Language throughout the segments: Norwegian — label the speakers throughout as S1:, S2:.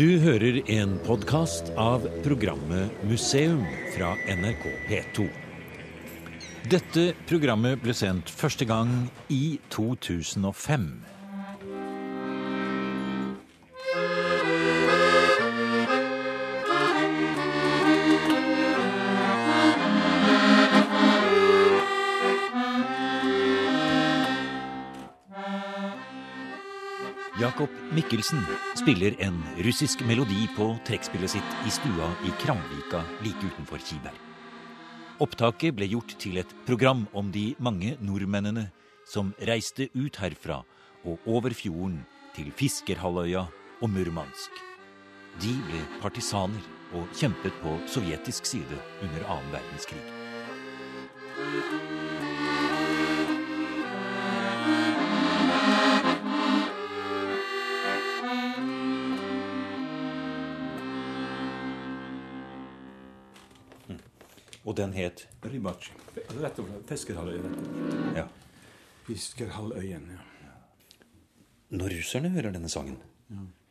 S1: Du hører en podkast av programmet Museum fra NRK P2. Dette programmet ble sendt første gang i 2005. Mikkelsen spiller en russisk melodi på trekkspillet sitt i stua i Kramvika like utenfor Kiberg. Opptaket ble gjort til et program om de mange nordmennene som reiste ut herfra og over fjorden til Fiskerhalvøya og Murmansk. De ble partisaner og kjempet på sovjetisk side under annen verdenskrig. Den het
S2: Rybachi. Rett og slett Fiskerhalvøya.
S1: ja.
S2: Fiskerhalvøyen, ja.
S1: Når russerne hører denne sangen,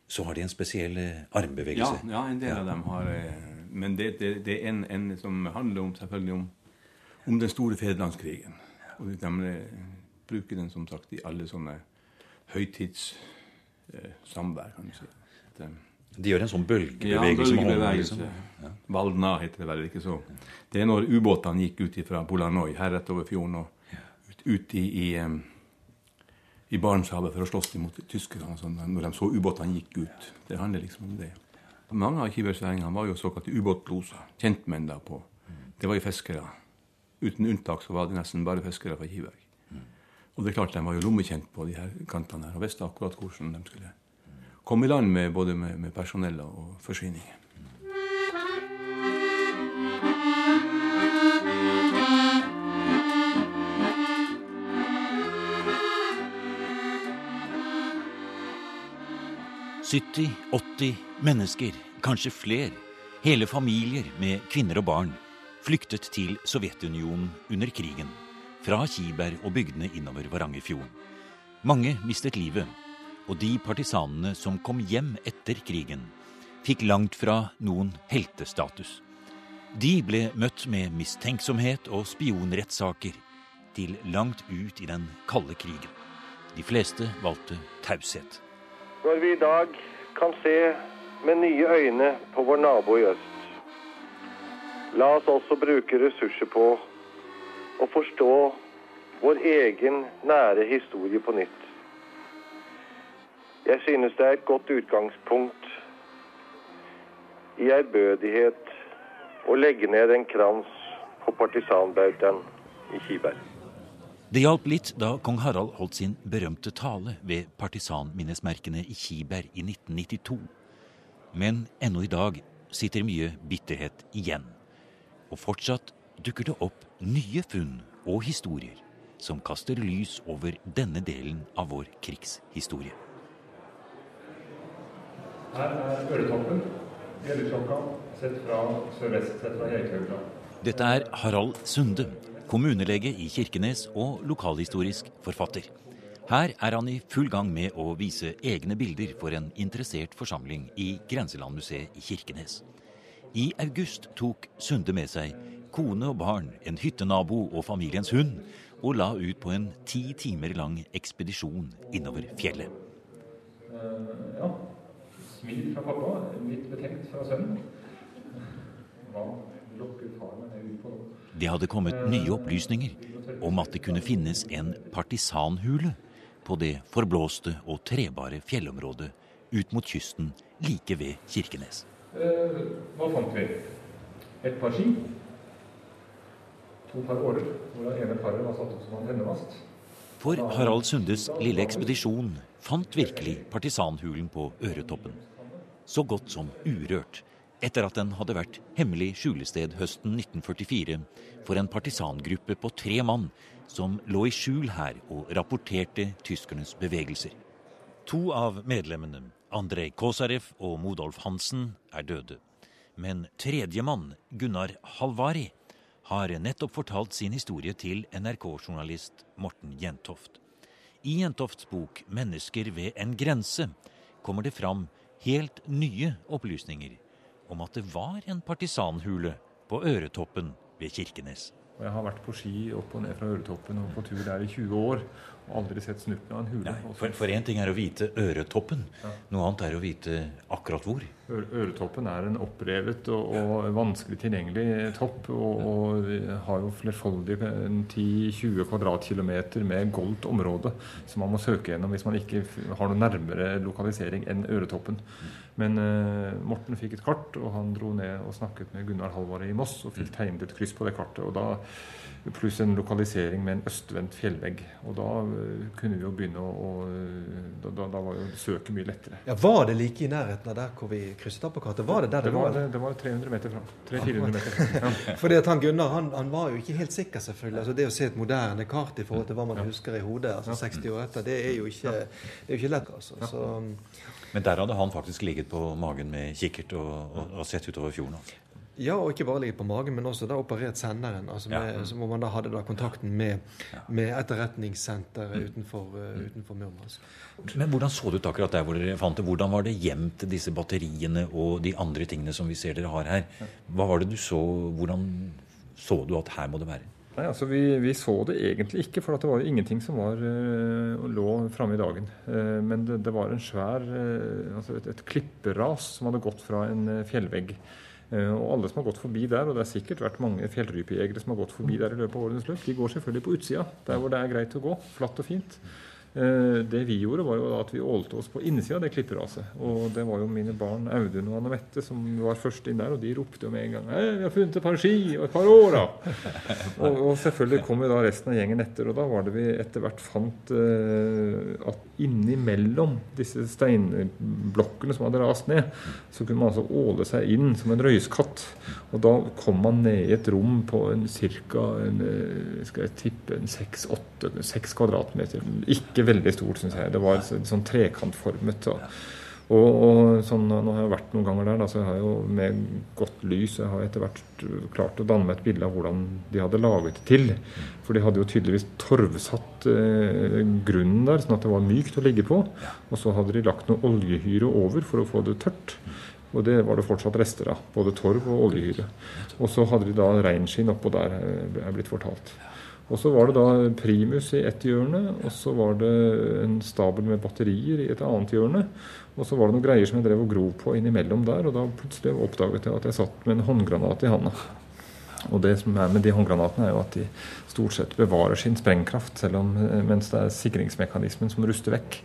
S1: så har de en spesiell armbevegelse.
S2: Ja, ja, en del av dem har eh, Men det, det, det er en, en som handler om selvfølgelig om, om den store fedrelandskrigen. Og de eh, bruker den som sagt i alle sånne høytidssamvær, kan du si. At, eh,
S1: De gjør en sånn
S2: ja,
S1: bølgebevegelse hånden.
S2: bølgebevegelse.
S1: Liksom.
S2: Valna heter det vel ikke så. Det er når ubåtene gikk ut fra Bolanoi, her rett over fjorden og ut, ut i, i, i Barentshavet for å slåss imot tyskerne. Sånn, når de så ubåtene gikk ut. Det handler liksom om det. Mange av kiberseringene var jo såkalte ubåtloser. Kjentmenn da på Det var jo fiskere. Uten unntak så var det nesten bare fiskere fra Kiberg. Og det er klart de var jo lommekjent på de her kantene her og visste akkurat hvordan de skulle komme i land med både med, med personell og forsyninger.
S1: – 70-80 mennesker, kanskje flere, hele familier med kvinner og barn, flyktet til Sovjetunionen under krigen, fra Kiberg og bygdene innover Varangerfjorden. Mange mistet livet, og de partisanene som kom hjem etter krigen, fikk langt fra noen heltestatus. De ble møtt med mistenksomhet og spionrettssaker til langt ut i den kalde krigen. De fleste valgte taushet.
S3: Når vi i dag kan se med nye øyne på vår nabo i øst, la oss også bruke ressurser på å forstå vår egen nære historie på nytt. Jeg synes det er et godt utgangspunkt i ærbødighet å legge ned en krans på partisanbautaen i Kiberg.
S1: Det hjalp litt da kong Harald holdt sin berømte tale ved partisanminnesmerkene i Kiberg i 1992. Men ennå i dag sitter mye bitterhet igjen. Og fortsatt dukker det opp nye funn og historier som kaster lys over denne delen av vår krigshistorie.
S4: Her er Øretoppen, Gjelleklokka, sett fra sørvest, sett fra Eikhaugla.
S1: Dette er Harald Sunde, kommunelege i Kirkenes og lokalhistorisk forfatter. Her er han i full gang med å vise egne bilder for en interessert forsamling i Grenselandmuseet i Kirkenes. I august tok Sunde med seg kone og barn, en hyttenabo og familiens hund, og la ut på en ti timer lang ekspedisjon innover fjellet.
S4: Eh, ja, smil fra pappa, litt betenkt fra sønnen. Hva lokker far meg ut på nå?
S1: Det hadde kommet nye opplysninger om at det kunne finnes en partisanhule på det forblåste og trebare fjellområdet ut mot kysten like ved Kirkenes.
S4: Eh, hva fant vi? Et par ski. To par årer, hvor det ene paret var satt opp som antennevast.
S1: For Harald Sundes lille ekspedisjon fant virkelig partisanhulen på Øretoppen. Så godt som urørt, etter at den hadde vært hemmelig skjulested høsten 1944 for en partisangruppe på tre mann som lå i skjul her og rapporterte tyskernes bevegelser. To av medlemmene, Andrej Kosarev og Modolf Hansen, er døde. Men tredjemann, Gunnar Halvari, har nettopp fortalt sin historie til NRK-journalist Morten Jentoft. I Jentofts bok 'Mennesker ved en grense' kommer det fram helt nye opplysninger om at det var en partisanhule på Øretoppen ved Kirkenes.
S4: Jeg har vært på ski opp og ned fra Øretoppen og på tur der i 20 år. Aldri sett snutten av en hule.
S1: Nei, for én ting er å vite Øretoppen, ja. noe annet er å vite akkurat hvor.
S4: Øretoppen er en opprevet og, og vanskelig tilgjengelig topp. Og, og har jo flerfoldige 10-20 kvadratkilometer med goldt område som man må søke gjennom hvis man ikke har noe nærmere lokalisering enn Øretoppen. Men uh, Morten fikk et kart, og han dro ned og snakket med Gunnar Halvard i Moss og fikk mm. tegnet et kryss på det kartet. og da Pluss en lokalisering med en østvendt fjellvegg. Og da uh, kunne vi jo begynne å, å da, da, da, var jo søket mye lettere.
S5: Ja, Var det like i nærheten av der hvor vi krysset av på kartet? Var det der
S4: det, det var? Det, det var 300 meter fra. 300-400 meter.
S5: Ja. Fordi at han Gunnar han, han, var jo ikke helt sikker, selvfølgelig. Altså Det å se et moderne kart i forhold til hva man husker i hodet altså 60 år etter, det er jo ikke, det er jo ikke lett. altså. Så,
S1: men der hadde han faktisk ligget på magen med kikkert og, og, og sett utover fjorden? Altså.
S5: Ja, og ikke bare ligget på magen, men også da operert senderen. altså med, ja. Hvor man da hadde da kontakten med, med etterretningssenteret mm. utenfor, uh, utenfor Murmansk.
S1: Men hvordan så det ut akkurat der hvor dere fant det? Hvordan var det gjemt disse batteriene og de andre tingene som vi ser dere har her? Hva var det du så? Hvordan så du at her må det være?
S4: Nei, altså vi, vi, så det egentlig ikke, for det var jo ingenting som var, uh, lå framme i dagen. Uh, men det, det, var en svær, uh, altså et, et, klipperas som hadde gått fra en fjellvegg. Og alle som har gått forbi der, og det har sikkert vært mange fjellrypejegere som har gått forbi der i løpet av årenes løp, de går selvfølgelig på utsida, der hvor det er greit å gå. Flatt og fint. Eh, det vi gjorde, var jo at vi ålte oss på innsida av det klipperaset. Og det var jo mine barn Audun og Anne Mette som var først inn der, og de ropte jo med en gang vi har funnet et par ski og et par år, da! og, og, selvfølgelig kom jo da resten av gjengen etter, og da var det vi etter hvert fant uh, at innimellom disse steinblokkene som hadde rast ned, så kunne man altså åle seg inn som en røyskatt. Og da kom man ned i et rom på en ca. Eh, skal jeg tippe en seks kvadratmeter. Ikke veldig stort, syns jeg. Det var sånn trekantformet. Så. Og, og sånn, Nå har jeg vært noen ganger der, da, så jeg har jo med godt lys jeg har etter hvert klart å danne meg et bilde av hvordan de hadde laget det til. For de hadde jo tydeligvis torvsatt eh, grunnen der, sånn at det var mykt å ligge på. Og så hadde de lagt noe oljehyre over for å få det tørt. Og det var det fortsatt rester av. Både torv og oljehyre. Og så hadde de da reinskinn oppå der, eh, er blitt fortalt. Og så var det da primus i ett hjørne, og så var det en stabel med batterier i et annet hjørne. Og så var det noen greier som jeg drev og grov på innimellom der, og da plutselig oppdaget jeg at jeg satt med en håndgranat i handa. Og det som er med de håndgranatene, er jo at de stort sett bevarer sin sprengkraft, selv om, eh, mens det er sikringsmekanismen som ruster vekk.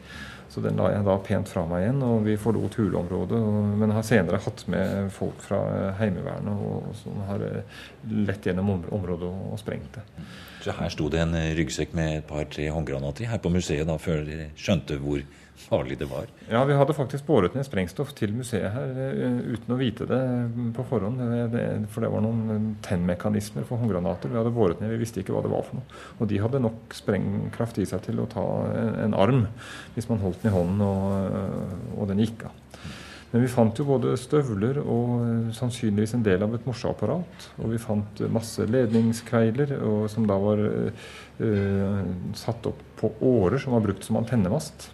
S4: Så den la jeg da pent fra meg igjen, og vi forlot huleområdet. Men har senere hatt med folk fra eh, Heimevernet og, som har eh, lett gjennom området og sprengt det.
S1: Så her sto det en ryggsekk med et par-tre håndgranater her på museet da, før dere skjønte hvor farlig det var?
S4: Ja, vi hadde faktisk båret ned sprengstoff til museet her eh, uten å vite det på forhånd. For det var noen tennmekanismer for håndgranater vi hadde båret ned. Vi visste ikke hva det var for noe. Og de hadde nok sprengkraft i seg til å ta en arm hvis man holdt den i hånden og, og den gikk av. Men vi fant jo både støvler og eh, sannsynligvis en del av et morseapparat. Og vi fant masse ledningskveiler og, som da var uh, satt opp på årer som var brukt som antennemast.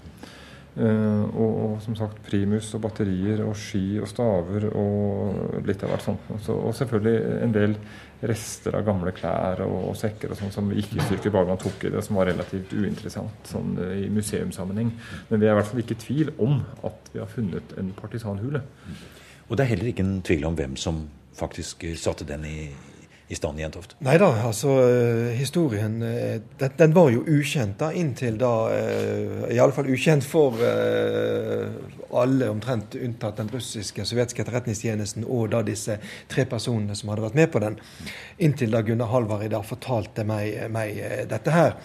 S4: Uh, og, og, som sagt primus og batterier og ski og staver og litt av hvert sånt. Så, og selvfølgelig en del rester av gamle klær og, og sekker og sånn som ikke-styrker Bagland tok i det, som var relativt uinteressant sånn, i museumssammenheng. Men vi er i hvert fall ikke i tvil om at vi har funnet en partisanhule.
S1: Og det er heller ikke en tvil om hvem som faktisk satte den i, i stand i Jentoft?
S5: Nei da, altså eh, historien eh, den, den, var jo ukjent da, inntil da i alle fall ukjent for alle, omtrent unntatt den russiske sovjetiske etterretningstjenesten og da disse tre personene som hadde vært med på den. Inntil da Gunnar Halvard i dag fortalte meg, meg dette her.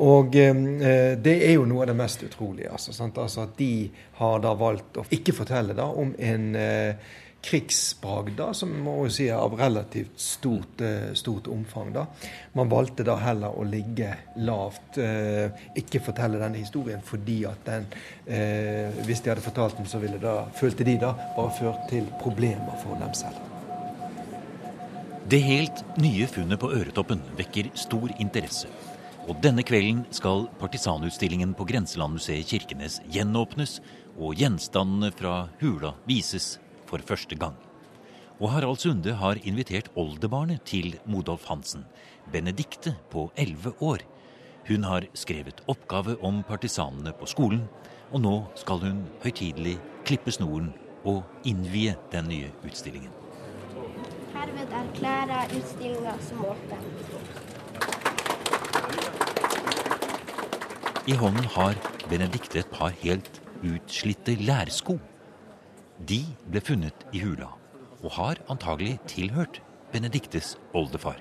S5: Og eh, det er jo noe av det mest utrolige. Altså, altså, At de har da valgt å ikke fortelle da om en eh, krigsbragd, da, som må jo si er av relativt stort, eh, stort, omfang. da. Man valgte da heller å ligge lavt, eh, ikke fortelle denne historien, fordi at den, eh, hvis de hadde fortalt den, så ville da, følte de da, bare ført til problemer for dem selv.
S1: Det helt nye funnet på Øretoppen vekker stor interesse. Og denne kvelden skal partisanutstillingen på Grenselandmuseet Kirkenes gjenåpnes, og gjenstandene fra hula vises for første gang. Og Harald Sunde har invitert oldebarnet til Modolf Hansen, Benedikte på elleve år. Hun har skrevet oppgave om partisanene på skolen, og nå skal hun høytidelig klippe snoren og innvie den nye utstillingen.
S6: Herved erklærer utstillinga som åpen.
S1: I hånden har Benedikte et par helt utslitte lærsko. De ble funnet i hula, og har antagelig tilhørt Benediktes oldefar.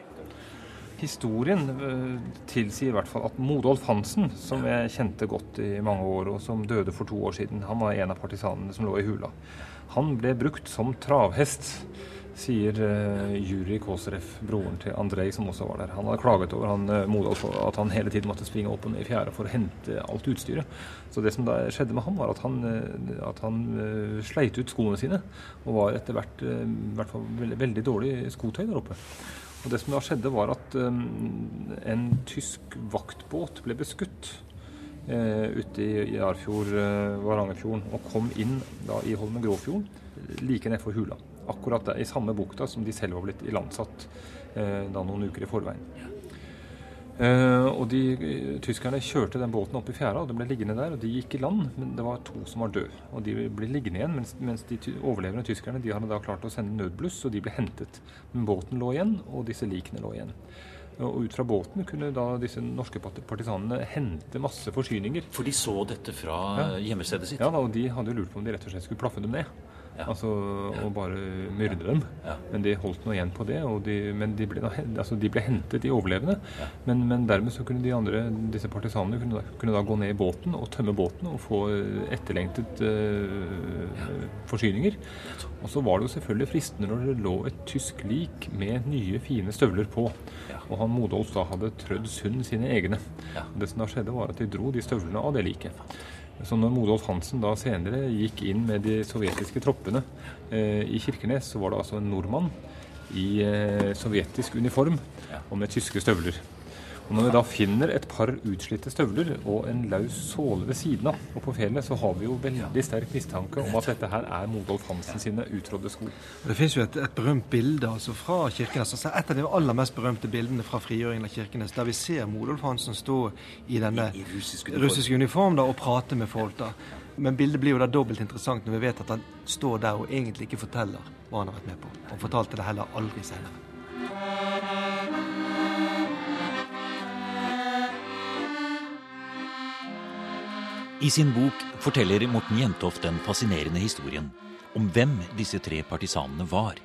S4: Historien eh, tilsier i hvert fall at Modolf Hansen, som jeg kjente godt i mange år, og som døde for to år siden, han var en av partisanene som lå i hula. Han ble brukt som travhest sier uh, Juri Koserev, broren til Andrej, som også var der. Han hadde klaget over han, uh, Modolf, at han hele tiden måtte springe opp og ned i fjæra for å hente alt utstyret. Så det som da skjedde med ham, var at han, uh, at han uh, sleit ut skoene sine, og var etter hvert, uh, hvert veldig dårlig skotøy der oppe. Og Det som da skjedde, var at um, en tysk vaktbåt ble beskutt ute i Jarfjord, Varangerfjorden, og kom inn da i Holmen Gråfjorden, like nedfor hula akkurat der, i samme bukta som de selv var blitt ilandsatt eh, da noen uker i forveien. Eh, og de, eh, Tyskerne kjørte den båten opp i fjæra, og den ble liggende der. og De gikk i land, men det var to som var døde. og De ble liggende igjen, mens, mens de overlevende tyskerne de hadde da klart å sende nødbluss, og de ble hentet. Men båten lå igjen, og disse likene lå igjen. Og ut fra båten kunne da disse norske partisanene hente masse forsyninger.
S1: For de så dette fra ja. hjemmestedet sitt?
S4: Ja, da, og de hadde jo lurt på om de rett og slett skulle plaffe dem ned. Ja. Altså, og bare myrde dem. Ja. Men de holdt noe igjen på det. De, men de ble, altså, de ble, hentet, de overlevende. Ja. Men, men, dermed så kunne de andre, disse partisanene kunne da, kunne da, gå ned i båten og tømme båten og få eh, etterlengtet uh, forsyninger. Og så var det jo selvfølgelig fristende når det lå et tysk lik med nye, fine støvler på. Og han Modolf da hadde trødd sund sine egne. Det som da skjedde, var at de dro de støvlene av det liket. Så når Modolf Hansen da senere gikk inn med de sovjetiske troppene eh, i Kirkenes, så var det altså en nordmann i eh, sovjetisk uniform og med tyske støvler. Og Når vi da finner et par utslitte støvler og en løs såle ved siden av, og på fjellet, så har vi jo veldig sterk mistanke om at dette her er Modolf Hansen sine utrådde sko.
S5: Det finnes jo et, et berømt bilde altså fra Kirkenes. Altså et av de aller mest berømte bildene fra frigjøringen av Kirkenes, der vi ser Modolf Hansen stå i denne I, i russisk uniform, russisk uniform da, og prate med folk. da. Men bildet blir jo da dobbelt interessant når vi vet at han står der og egentlig ikke forteller hva han har vært med på. Han fortalte det heller aldri senere.
S1: I sin bok forteller Morten Jentoft den fascinerende historien om hvem disse tre partisanene var,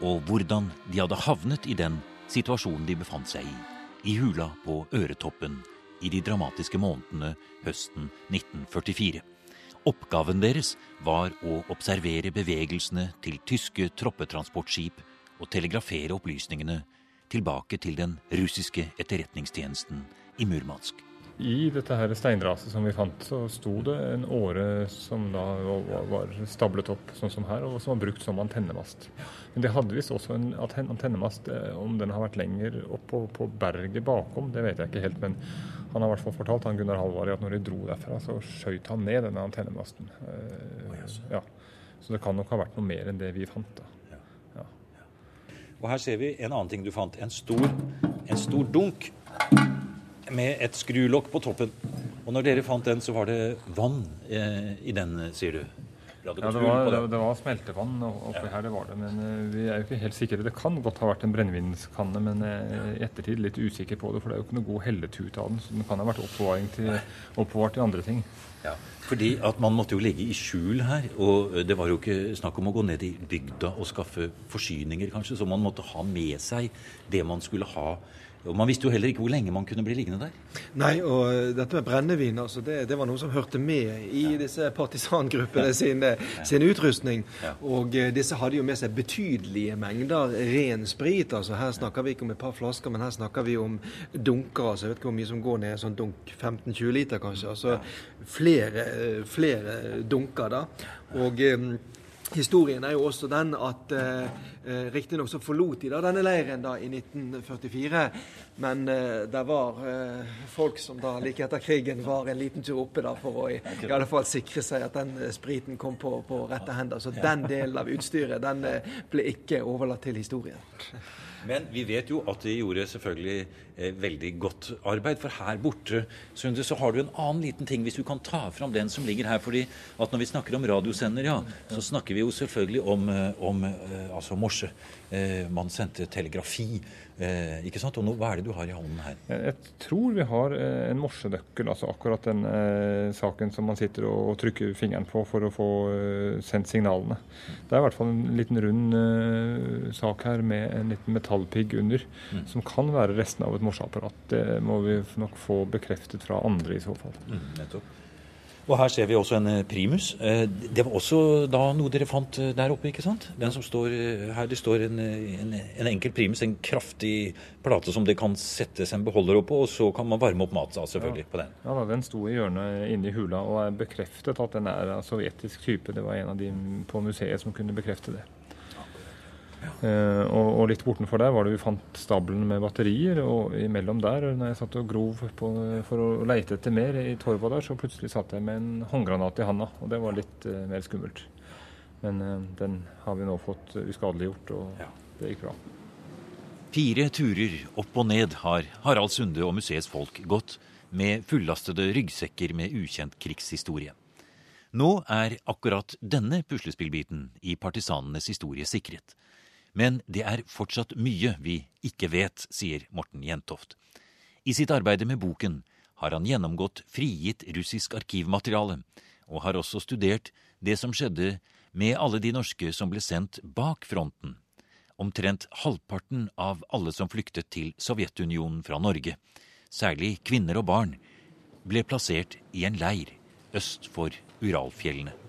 S1: og hvordan de hadde havnet i den situasjonen de befant seg i, i hula på Øretoppen i de dramatiske månedene høsten 1944. Oppgaven deres var å observere bevegelsene til tyske troppetransportskip og telegrafere opplysningene tilbake til den russiske etterretningstjenesten i Murmansk.
S4: I dette her steinraset som vi fant, så sto det en åre som da var stablet opp sånn som her, og som var brukt som antennemast. Men det hadde visst også en antennemast. Eh, om den har vært lenger oppå på, berget bakom, det vet jeg ikke helt. Men han har i hvert fall fortalt han Gunnar Halvard at når de dro derfra, så skjøt han ned denne antennemasten. Ja. Så det kan nok ha vært noe mer enn det vi fant. da. Ja.
S1: Og her ser vi en annen ting du fant. En stor, en stor dunk med et skrulokk på toppen. Og når dere fant den, så var det vann eh, i den, sier du?
S4: Ja, det var, det, det var, smeltevann oppi ja. her, det var det. Men uh, vi er jo ikke helt sikre. Det kan godt ha vært en brennevinskanne, men uh, i ettertid litt usikker på det. For det er jo ikke noe god helletut av den. Så den kan ha vært til, oppbevart til andre ting.
S1: Ja, fordi at man måtte jo ligge i skjul her. Og det var jo ikke snakk om å gå ned i bygda og skaffe forsyninger, kanskje. Så man måtte ha med seg det man skulle ha og Man visste jo heller ikke hvor lenge man kunne bli liggende der.
S5: Nei, og dette med brennevin, altså det, det var noe som hørte med i ja. disse partisangruppene sin, sin utrustning. Ja. Og eh, disse hadde jo med seg betydelige mengder ren sprit. altså Her snakker vi ikke om et par flasker, men her snakker vi om dunker. altså Jeg vet ikke hvor mye som går ned sånn dunk. 15-20 liter, kanskje. Altså flere, flere dunker, da. Og eh, Historien er jo også den at eh, eh Riktignok så forlot de da denne leiren da i 1944, Men eh, det var eh, folk som da like etter krigen var en liten tur oppe da for å i, i alle fall sikre seg at den spriten kom på, på rette hender. Så den delen av utstyret den ble ikke overlatt til historien.
S1: Men vi vet jo at de gjorde selvfølgelig eh, veldig godt arbeid. For her borte Sunde, så har du en annen liten ting, hvis du kan ta fram den som ligger her. fordi at når vi snakker om radiosender, ja, så snakker vi jo selvfølgelig om, eh, om eh, altså morse. Eh, man sendte telegrafi. Eh, ikke sant? Og nå, hva er det du har i hånden her?
S4: Jeg tror vi har eh, en morsenøkkel, altså akkurat den saken som man sitter og, trykker fingeren på for å få sendt signalene. Det er i hvert fall en liten rund sak her med en liten metallpigg under, mm. som kan være resten av et morseapparat. Det må vi nok få bekreftet fra andre i så fall.
S1: Mm, nettopp. Og her ser vi også en eh, primus. Eh, det var også da noe dere fant eh, der oppe, ikke sant? Den som står her, Det står en, en, en enkel primus, en kraftig plate som det kan settes en beholder oppå, og så kan man varme opp mat selvfølgelig
S4: ja.
S1: på den.
S4: Ja, da, Den sto i hjørnet inne i hula og er bekreftet at den er av sovjetisk type. Det var en av de på museet som kunne bekrefte det. Uh, og, og, litt bortenfor der var det vi fant stabelen med batterier. Og imellom der, når jeg satt og grov på, for å leite etter mer i torva der, så plutselig satt jeg med en håndgranat i handa. Og det var litt uh, mer skummelt. Men uh, den har vi nå fått uskadeliggjort, og ja. det gikk bra.
S1: Fire turer opp og ned har Harald Sunde og museets folk gått med fullastede ryggsekker med ukjent krigshistorie. Nå er akkurat denne puslespillbiten i partisanenes historie sikret. Men det er fortsatt mye vi ikke vet, sier Morten Jentoft. I sitt arbeid med boken har han gjennomgått frigitt russisk arkivmateriale, og har også studert det som skjedde med alle de norske som ble sendt bak fronten. Omtrent halvparten av alle som flyktet til Sovjetunionen fra Norge, særlig kvinner og barn, ble plassert i en leir øst for Uralfjellene.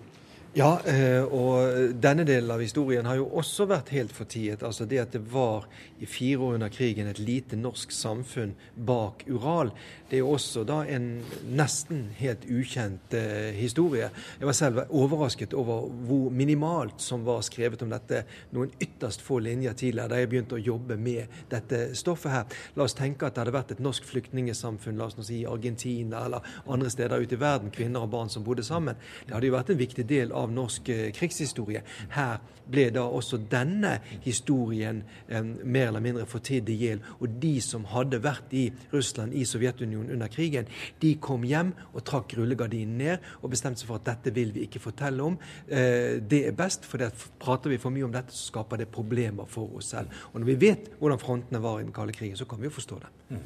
S5: Ja, eh, og denne delen av historien har jo også vært helt fortiet. Altså det at det var i fire år under krigen et lite norsk samfunn bak Ural. Det er jo også da en nesten helt ukjent eh, historie. Jeg var selv overrasket over hvor minimalt som var skrevet om dette noen ytterst få linjer tidligere, da jeg begynte å jobbe med dette stoffet her. La oss tenke at det hadde vært et norsk flyktningesamfunn la oss nå si i Argentina eller andre steder ute i verden, kvinner og barn som bodde sammen. Det hadde jo vært en viktig del av norsk eh, krigshistorie. Her ble da også denne historien eh, mer eller mindre fortidd i hjel. Og de som hadde vært i Russland, i Sovjetunionen under krigen, de kom hjem og trakk rullegardinen ned og bestemte seg for at dette vil vi ikke fortelle om. Eh, det er best, for det prater vi for mye om dette, så skaper det problemer for oss selv. Og når vi vet hvordan frontene var i den kalde krigen, så kan vi jo forstå det. Mm.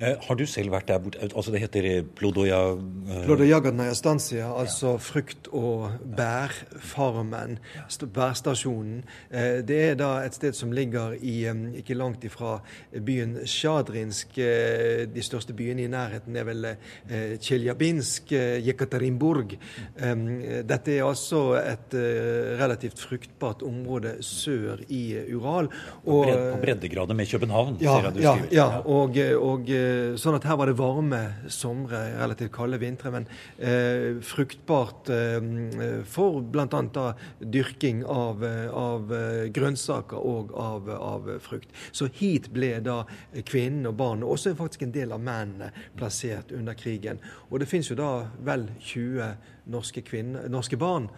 S1: Eh, har du selv vært der borte? Altså Det heter eh, Plodoja
S5: uh... Plodojagadnaja stansia, altså frukt- og bærfarmen, bærstasjonen. Det er da et sted som ligger i, ikke langt ifra byen Sjadrinsk. De største byene i nærheten er vel Tsjeljabinsk, Jekaterinburg. Dette er altså et relativt fruktbart område sør i Ural.
S1: Og, på breddegrader med København,
S5: ja, ser jeg du skriver. Ja, ja og, og Eh, sånn at her var det varme somre, relativt kalde vintre, men eh, fruktbart eh, for bl.a. dyrking av, av, grønnsaker og av, av, frukt. Så hit ble da kvinnene og barna, og også faktisk en del av mennene, plassert under krigen. Og det finnes jo da vel 20 norske, kvinner, norske barn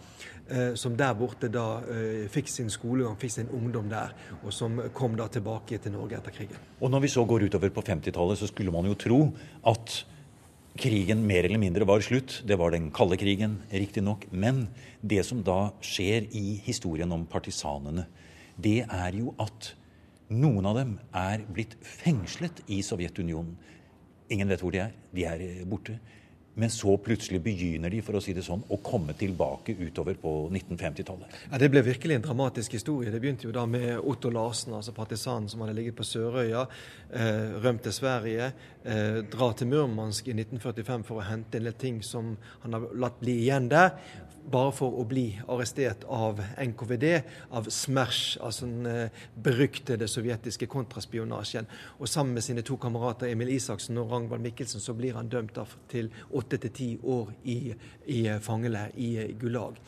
S5: eh, som der borte da eh, fikk sin skolegang, fikk sin ungdom der, og som kom da tilbake til Norge etter krigen.
S1: Og Når vi så går utover på 50-tallet, så skulle man jo tro at krigen mer eller mindre var slutt. Det var den kalde krigen, riktignok. Men det som da skjer i historien om partisanene, det er jo at noen av dem er blitt fengslet i Sovjetunionen. Ingen vet hvor de er. De er borte. Men så plutselig begynner de for å si det sånn, å komme tilbake utover på 1950-tallet.
S5: Ja, Det ble virkelig en dramatisk historie. Det begynte jo da med Otto Larsen, altså partisanen som hadde ligget på Sørøya, eh, rømt til Sverige, eh, dra til Murmansk i 1945 for å hente en del ting som han har latt bli igjen der bare for å bli arrestert av NKVD, av Smersh, altså den eh, beryktede sovjetiske kontraspionasjen. Og sammen med sine to kamerater Emil Isaksen og Ragnvald Mikkelsen så blir han dømt til åtte til ti år i, i fangeleir i Gulag.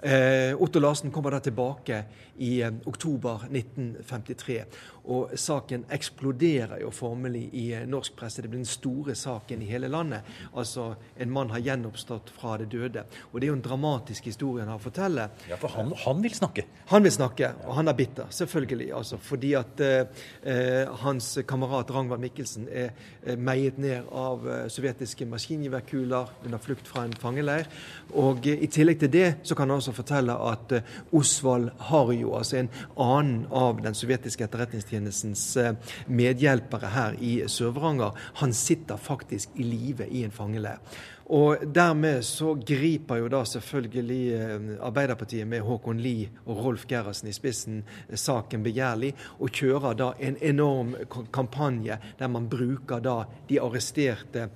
S5: Eh, Otto Larsen kommer da tilbake i eh, oktober 1953. Og saken eksploderer jo formelig i eh, norsk presse. Det blir den store saken i hele landet. Altså en mann har gjenoppstått fra det døde. Og det er jo en dramatisk historie han har å fortelle.
S1: Ja, For han, han, vil snakke?
S5: Han vil snakke, og han er bitter, selvfølgelig. Altså, fordi at eh, eh hans kamerat Rangvald Mikkelsen er meiet ned av sovjetiske maskingeværkuler under flukt fra en fangeleir. Og eh, i tillegg til det så kan han også fortelle at eh, Osvald Harjo, altså en annen av den sovjetiske etterretningstjenestens eh, medhjelpere her i Sør-Varanger, han sitter faktisk i live i en fangeleir. Og dermed så griper jo da selvfølgelig eh, Arbeiderpartiet med Håkon Lie og Rolf Gerhardsen i spissen eh, saken begjærlig, og kjører da en enorm kampanje der man bruker da de arresterte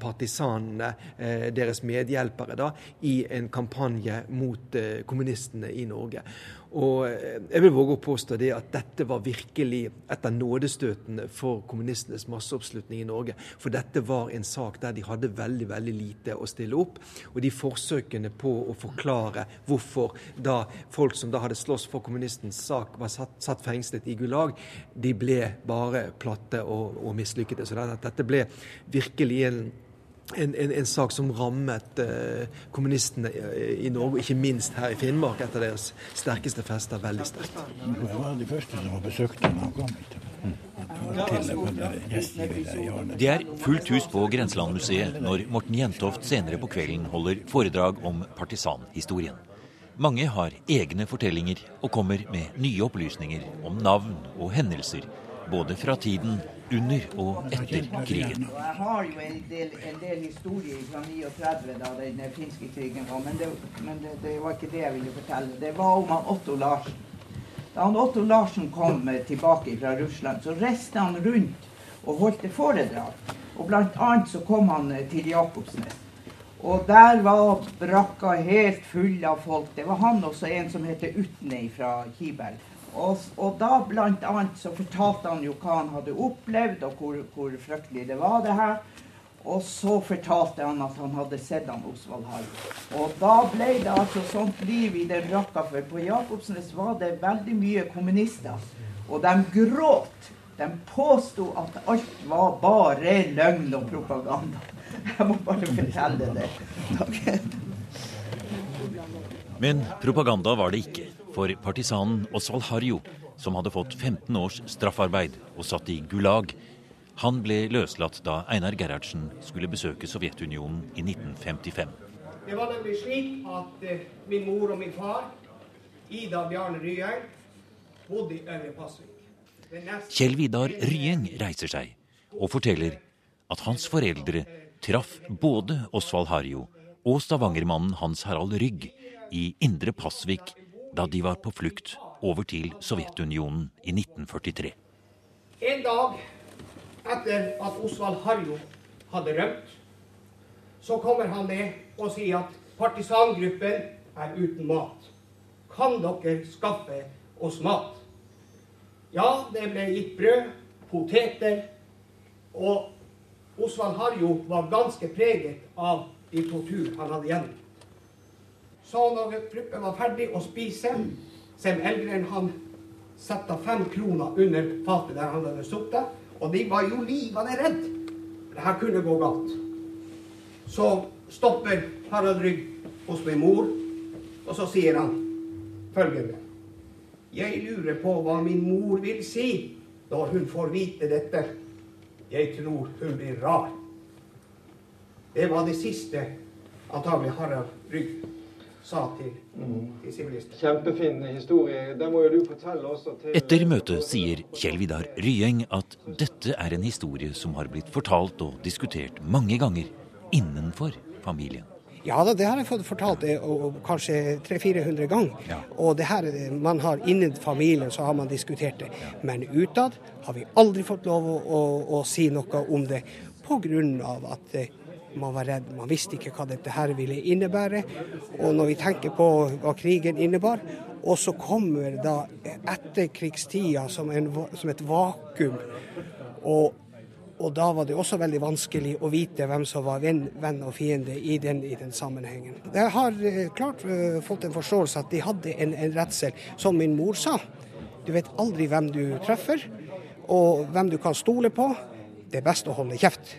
S5: partisanene, deres medhjelpere, da, i en kampanje mot kommunistene i Norge. Og eh, jeg vil våge å påstå det at dette var virkelig et av nådestøtene for kommunistenes masseoppslutning i Norge. For dette var en sak der de hadde veldig veldig lite å stille opp. Og de forsøkene på å forklare hvorfor da folk som da hadde slåss for kommunistens sak, var satt, satt fengslet i Gulag, de ble bare platte og, og mislykkede. Så dette ble virkelig en en, en, en, sak som rammet eh, kommunistene i, i Norge, ikke minst her i Finnmark, etter deres sterkeste fester, veldig sterkt.
S7: Jeg var de første som besøkte da han kom hit.
S1: Det er fullt hus på Grenselandmuseet når Morten Jentoft senere på kvelden holder foredrag om partisanhistorien. Mange har egne fortellinger og kommer med nye opplysninger om navn og hendelser, både fra tiden under og etter krigen.
S8: Jeg har jo en del, en del historier fra 39 da den finske krigen var, men, det, men det, det, var ikke det jeg ville fortelle. Det var om han Otto Larsen. Da han Otto Larsen kom tilbake fra Russland, så reiste han rundt og holdt foredrag. Og blant annet så kom han til Jakobsnes. Og der var brakka helt full av folk. Det var han også en som heter Utne fra Kiberg. Og, og, da blant annet så fortalte han jo hva han hadde opplevd, og hvor, hvor fryktelig det var, det her. Og så fortalte han at han hadde sett han Osvald Harry. Og da ble det altså sånt liv i den rakka, for på Jakobsnes var det veldig mye kommunister. Og de gråt. De påsto at alt var bare løgn og propaganda. Jeg må bare fortelle det. Takk.
S1: Men propaganda var det ikke for partisanen Osvald Harjo, som hadde fått 15 års straffarbeid og satt i Gulag. Han ble løslatt da Einar Gerhardsen skulle besøke Sovjetunionen i 1955.
S9: Det var nemlig slik at eh, min mor og min far, Ida Bjarne Ryeng, bodde i Øvre Pasvik.
S1: Kjell Vidar Ryeng reiser seg og forteller at hans foreldre traff både Osvald Harjo og stavangermannen Hans Harald Rygg i Indre Pasvik da de var på flukt over til Sovjetunionen i 1943.
S9: En dag etter at Osvald Harjo hadde rømt, så kommer han ned og sier at partisangruppen er uten mat. Kan dere skaffe oss mat? Ja, det ble gitt brød, poteter, og Osvald Harjo var ganske preget av de tortur han hadde gjennomført. Så når gruppen var ferdig å spise, Sem Elgren han satte fem kroner under fatet der han hadde sittet. Og de var jo livende redd. Det her kunne gå galt. Så stopper Harald Rygg hos min mor, og så sier han følgende Jeg lurer på hva min mor vil si når hun får vite dette. Jeg tror hun blir rar. Det var det siste antagelig Harald Rygg sa til, til sivilistene.
S5: Kjempefin historie. Det må jo du fortelle også til
S1: Etter møtet sier Kjell Vidar Ryeng at dette er en historie som har blitt fortalt og diskutert mange ganger innenfor familien.
S10: Ja da, det har jeg fått fortalt eh, og, kanskje 300-400 ganger. Ja. Og det her, eh, man har innen familien så har man diskutert det. Ja. Men utad har vi aldri fått lov å, å, å si noe om det pga. at eh, man var redd. Man visste ikke hva dette her ville innebære. Og når vi tenker på hva krigen innebar, og så kommer da etterkrigstida som, en, som et vakuum. Og Og da var det også veldig vanskelig å vite hvem som var venn, venn og fiende i den, i den, sammenhengen. Jeg har eh, klart uh, fått en forståelse at de hadde en, en redsel, som min mor sa. Du vet aldri hvem du treffer, og hvem du kan stole på. Det er best å holde kjeft.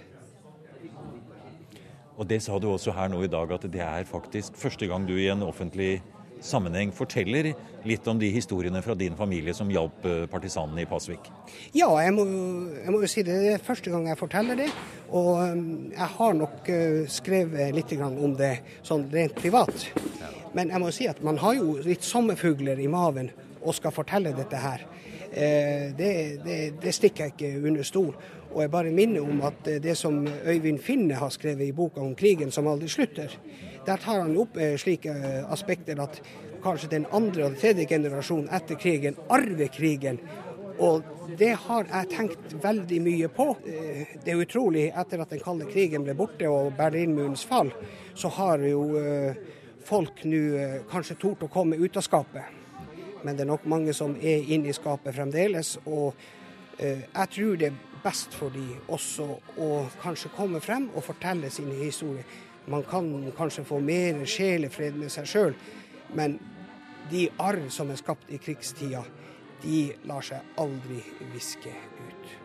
S1: Og det sa du også her nå i dag, at det er faktisk første gang du i en offentlig sammenheng forteller litt om de historiene fra din familie som hjalp eh, partisanene i Pasvik?
S10: Ja, jeg må, jeg må, jo si det. Det er første gang jeg forteller det. Og um, jeg har nok uh, skrevet litt om det sånn rent privat. Men jeg må si at man har jo litt sommerfugler i maven og skal fortelle dette her. Eh, det, det, det stikker jeg ikke under stol. Og jeg bare minner om at det som Øyvind Finne har skrevet i boka om krigen som aldri slutter, der tar han opp eh, slike eh, aspekter at kanskje den andre og tredje generasjonen etter krigen arver krigen. Og det har jeg tenkt veldig mye på. Eh, det er utrolig, etter at den kalde krigen ble borte og Berlinmurens fall, så har jo folk nå kanskje tort å komme ut av skapet. Men det er nok mange som er inne i skapet fremdeles. Og jeg tror det er best for de også å kanskje komme frem og fortelle sine historier. Man kan kanskje få mer sjelefred med seg sjøl, men de arr som er skapt i krigstida, de lar seg aldri viske ut.